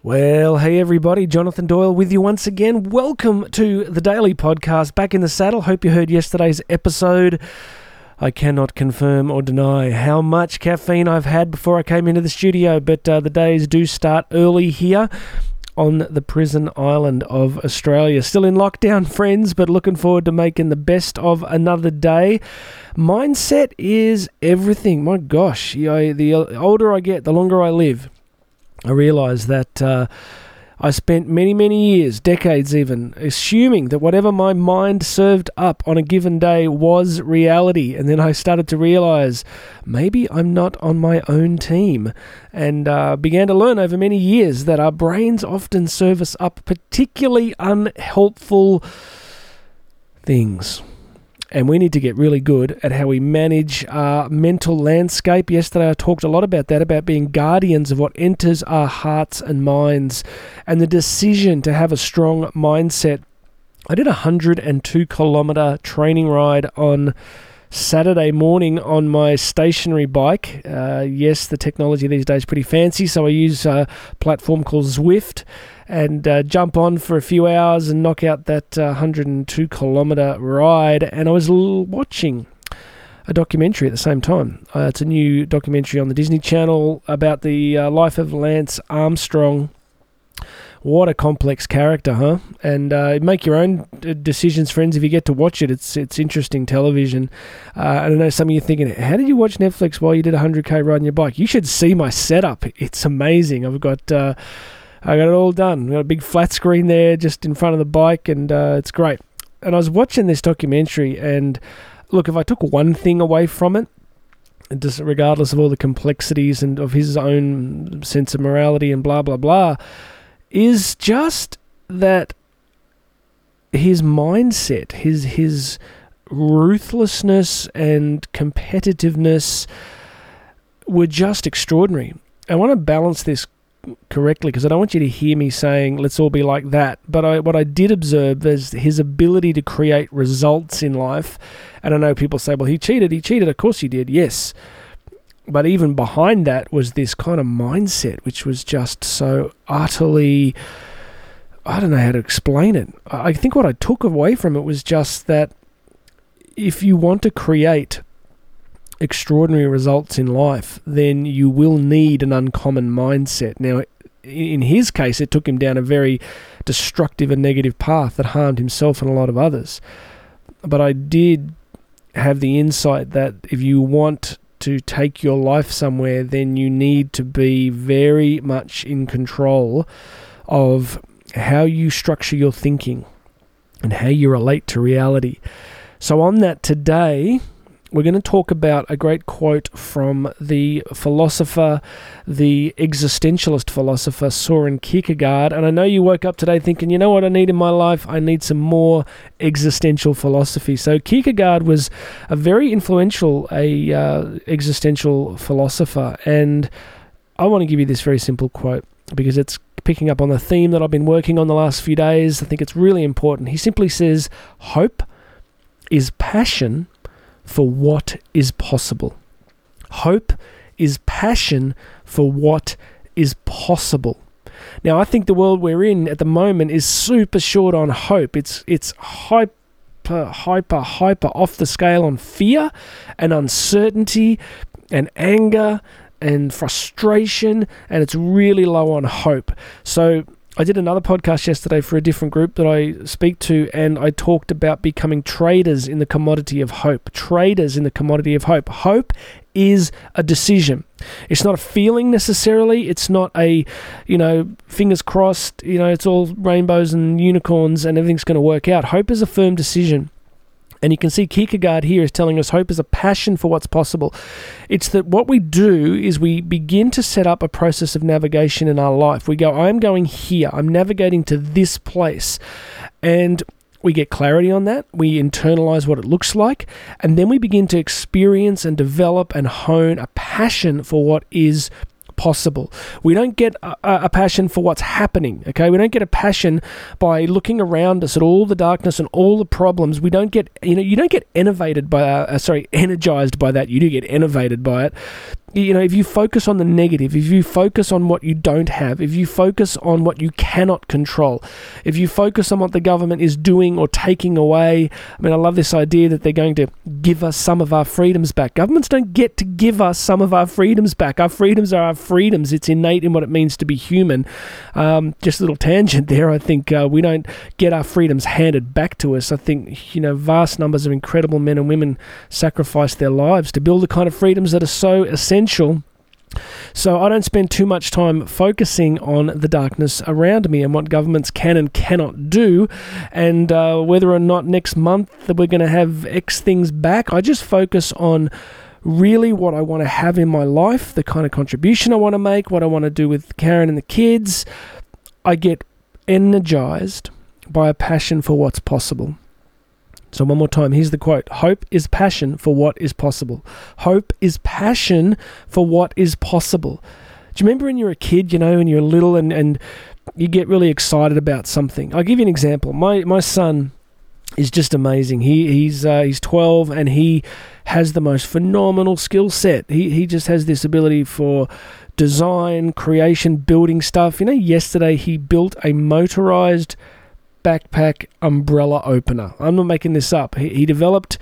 Well, hey everybody, Jonathan Doyle with you once again. Welcome to the Daily Podcast. Back in the saddle. Hope you heard yesterday's episode. I cannot confirm or deny how much caffeine I've had before I came into the studio, but uh, the days do start early here on the prison island of Australia. Still in lockdown, friends, but looking forward to making the best of another day. Mindset is everything. My gosh, know, the older I get, the longer I live. I realised that uh, I spent many, many years, decades even, assuming that whatever my mind served up on a given day was reality. And then I started to realise maybe I'm not on my own team. And uh, began to learn over many years that our brains often serve us up particularly unhelpful things and we need to get really good at how we manage our mental landscape. Yesterday, I talked a lot about that, about being guardians of what enters our hearts and minds, and the decision to have a strong mindset. I did a 102 kilometer training ride on Saturday morning on my stationary bike. Uh, yes, the technology these days is pretty fancy, so I use a platform called Zwift and uh, jump on for a few hours and knock out that uh, 102 kilometer ride. And I was l- watching a documentary at the same time. Uh, it's a new documentary on the Disney Channel about the uh, life of Lance Armstrong. What a complex character, huh? And uh, make your own decisions, friends. If you get to watch it, it's it's interesting television. Uh, I don't know. Some of you thinking, how did you watch Netflix while you did a hundred k ride on your bike? You should see my setup. It's amazing. I've got. I got it all done. We got a big flat screen there just in front of the bike, and uh, it's great. And I was watching this documentary, and look, if I took one thing away from it, just regardless of all the complexities and of his own sense of morality and blah blah blah, is just that his mindset, his his ruthlessness and competitiveness were just extraordinary. I want to balance this correctly because I don't want you to hear me saying let's all be like that. But I, what I did observe is his ability to create results in life. And I know people say, well, he cheated. He cheated. Of course he did. Yes. But even behind that was this kind of mindset, which was just so utterly. I don't know how to explain it. I think what I took away from it was just that if you want to create extraordinary results in life, then you will need an uncommon mindset. Now, in his case, it took him down a very destructive and negative path that harmed himself and a lot of others. But I did have the insight that if you want to take your life somewhere, then you need to be very much in control of how you structure your thinking and how you relate to reality. So, on that today, we're going to talk about a great quote from the philosopher, the existentialist philosopher Soren Kierkegaard. And I know you woke up today thinking, you know what I need in my life? I need some more existential philosophy. So Kierkegaard was a very influential a uh, existential philosopher, and I want to give you this very simple quote because it's picking up on the theme that I've been working on the last few days. I think it's really important. He simply says, "Hope is passion." For what is possible. Hope is passion for what is possible. Now, I think the world we're in at the moment is super short on hope. It's it's hyper, hyper, hyper off the scale on fear and uncertainty and anger and frustration, and it's really low on hope. So I did another podcast yesterday for a different group that I speak to, and I talked about becoming traders in the commodity of hope. Traders in the commodity of hope. Hope is a decision. It's not a feeling necessarily. It's not a, you know, fingers crossed, you know, it's all rainbows and unicorns and everything's going to work out. Hope is a firm decision. And you can see Kierkegaard here is telling us hope is a passion for what's possible. It's that what we do is we begin to set up a process of navigation in our life. We go, I'm going here, I'm navigating to this place. And we get clarity on that, we internalize what it looks like, and then we begin to experience and develop and hone a passion for what is possible. We don't get a, a, passion for what's happening, okay? We don't get a passion by looking around us at all the darkness and all the problems. We don't get, you know, you don't get innovated by, uh, sorry, energized by that. You do get innovated by it. You know, if you focus on the negative, if you focus on what you don't have, if you focus on what you cannot control, if you focus on what the government is doing or taking away, I mean, I love this idea that they're going to give us some of our freedoms back. Governments don't get to give us some of our freedoms back. Our freedoms are our freedoms. It's innate in what it means to be human. Um, just a little tangent there. I think uh, we don't get our freedoms handed back to us. I think, you know, vast numbers of incredible men and women sacrifice their lives to build the kind of freedoms that are so essential essential. So I don't spend too much time focusing on the darkness around me and what governments can and cannot do, and uh, whether or not next month that we're going to have X things back. I just focus on really what I want to have in my life, the kind of contribution I want to make, what I want to do with Karen and the kids. I get energized by a passion for what's possible. So, one more time, here's the quote Hope is passion for what is possible. Hope is passion for what is possible. Do you remember when you were a kid, you know, when you're little and, and you get really excited about something? I'll give you an example. My, my son is just amazing. He, he's, uh, he's 12 and he has the most phenomenal skill set. He, he just has this ability for design, creation, building stuff. You know, yesterday he built a motorized backpack umbrella opener. I'm not making this up. He, he developed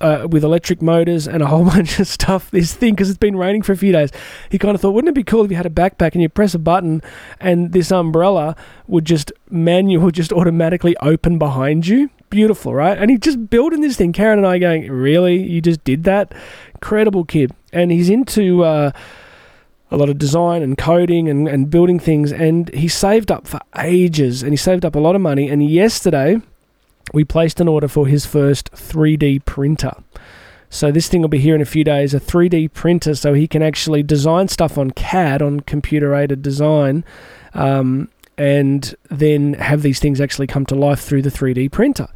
uh, with electric motors and a whole bunch of stuff this thing because it's been raining for a few days. He kind of thought, wouldn't it be cool if you had a backpack and you press a button and this umbrella would just manual just automatically open behind you? Beautiful, right? And he just building this thing. Karen and I going, really? You just did that? Incredible kid. And he's into. Uh, a lot of design and coding and, and building things. And he saved up for ages and he saved up a lot of money. And yesterday, we placed an order for his first 3D printer. So this thing will be here in a few days, a 3D printer, so he can actually design stuff on CAD, on computer-aided design, um, and then have these things actually come to life through the 3D printer.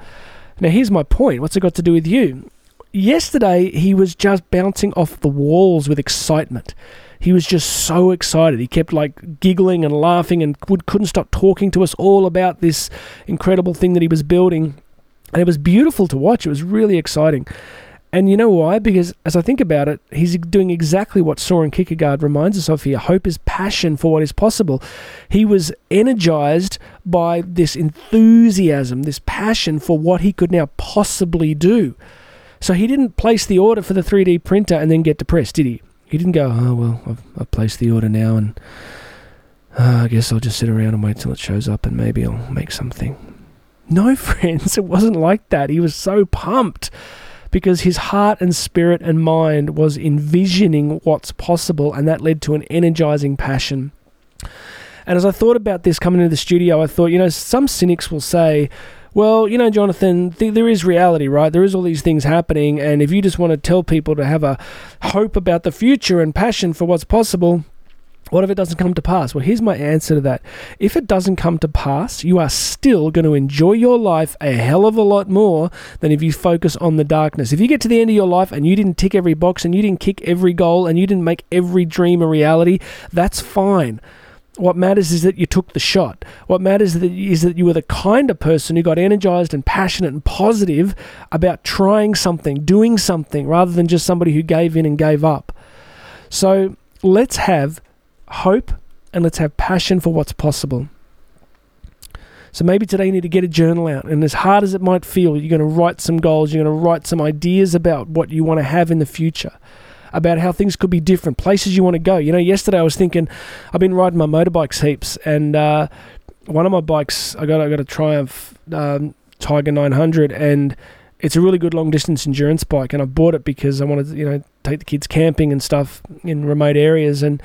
Now, here's my point. What's it got to do with you? Yesterday, he was just bouncing off the walls with excitement he was just so excited. He kept like giggling and laughing and would, couldn't stop talking to us all about this incredible thing that he was building. And it was beautiful to watch. It was really exciting. And you know why? Because as I think about it, he's doing exactly what Soren Kierkegaard reminds us of here. Hope is passion for what is possible. He was energized by this enthusiasm, this passion for what he could now possibly do. So he didn't place the order for the 3D printer and then get depressed, did he? He didn't go, oh, well, I've, I've placed the order now and uh, I guess I'll just sit around and wait till it shows up and maybe I'll make something. No, friends, it wasn't like that. He was so pumped because his heart and spirit and mind was envisioning what's possible, and that led to an energizing passion. And as I thought about this coming into the studio, I thought, you know, some cynics will say, well, you know, Jonathan, th- there is reality, right? There is all these things happening, and if you just want to tell people to have a hope about the future and passion for what's possible, what if it doesn't come to pass? Well, here's my answer to that. If it doesn't come to pass, you are still going to enjoy your life a hell of a lot more than if you focus on the darkness. If you get to the end of your life and you didn't tick every box and you didn't kick every goal and you didn't make every dream a reality, that's fine. What matters is that you took the shot. What matters is that you were the kind of person who got energized and passionate and positive about trying something, doing something, rather than just somebody who gave in and gave up. So let's have hope and let's have passion for what's possible. So maybe today you need to get a journal out, and as hard as it might feel, you're going to write some goals, you're going to write some ideas about what you want to have in the future about how things could be different, places you want to go. You know, yesterday I was thinking, I've been riding my motorbikes heaps, and uh, one of my bikes, I got I got a Triumph um, Tiger 900, and it's a really good long distance endurance bike, and I bought it because I wanted to, you know, take the kids camping and stuff in remote areas. And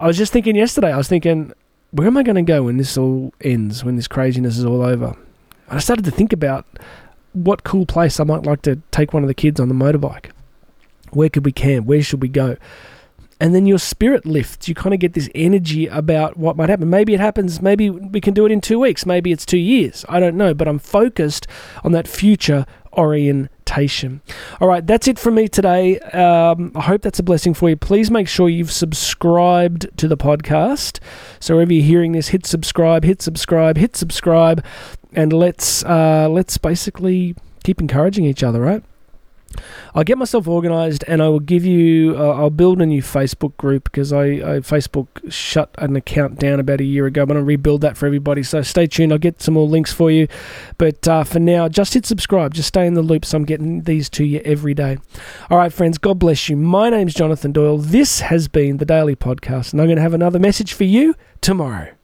I was just thinking yesterday, I was thinking, where am I going to go when this all ends, when this craziness is all over? I started to think about what cool place I might like to take one of the kids on the motorbike. Where could we camp? Where should we go? And then your spirit lifts. You kind of get this energy about what might happen. Maybe it happens, maybe we can do it in two weeks, maybe it's two years. I don't know, but I'm focused on that future orientation. All right, that's it from me today. Um, I hope that's a blessing for you. Please make sure you've subscribed to the podcast. So wherever you're hearing this, hit subscribe, hit subscribe, hit subscribe, and let's uh, let's basically keep encouraging each other, right? I'll get myself organised and I will give you. Uh, I'll build a new Facebook group because I, I, Facebook shut an account down about a year ago. I'm going to rebuild that for everybody. So stay tuned. I'll get some more links for you. But uh, for now, just hit subscribe. Just stay in the loop. So I'm getting these to you every day. All right, friends. God bless you. My name's Jonathan Doyle. This has been the Daily Podcast, and I'm going to have another message for you tomorrow.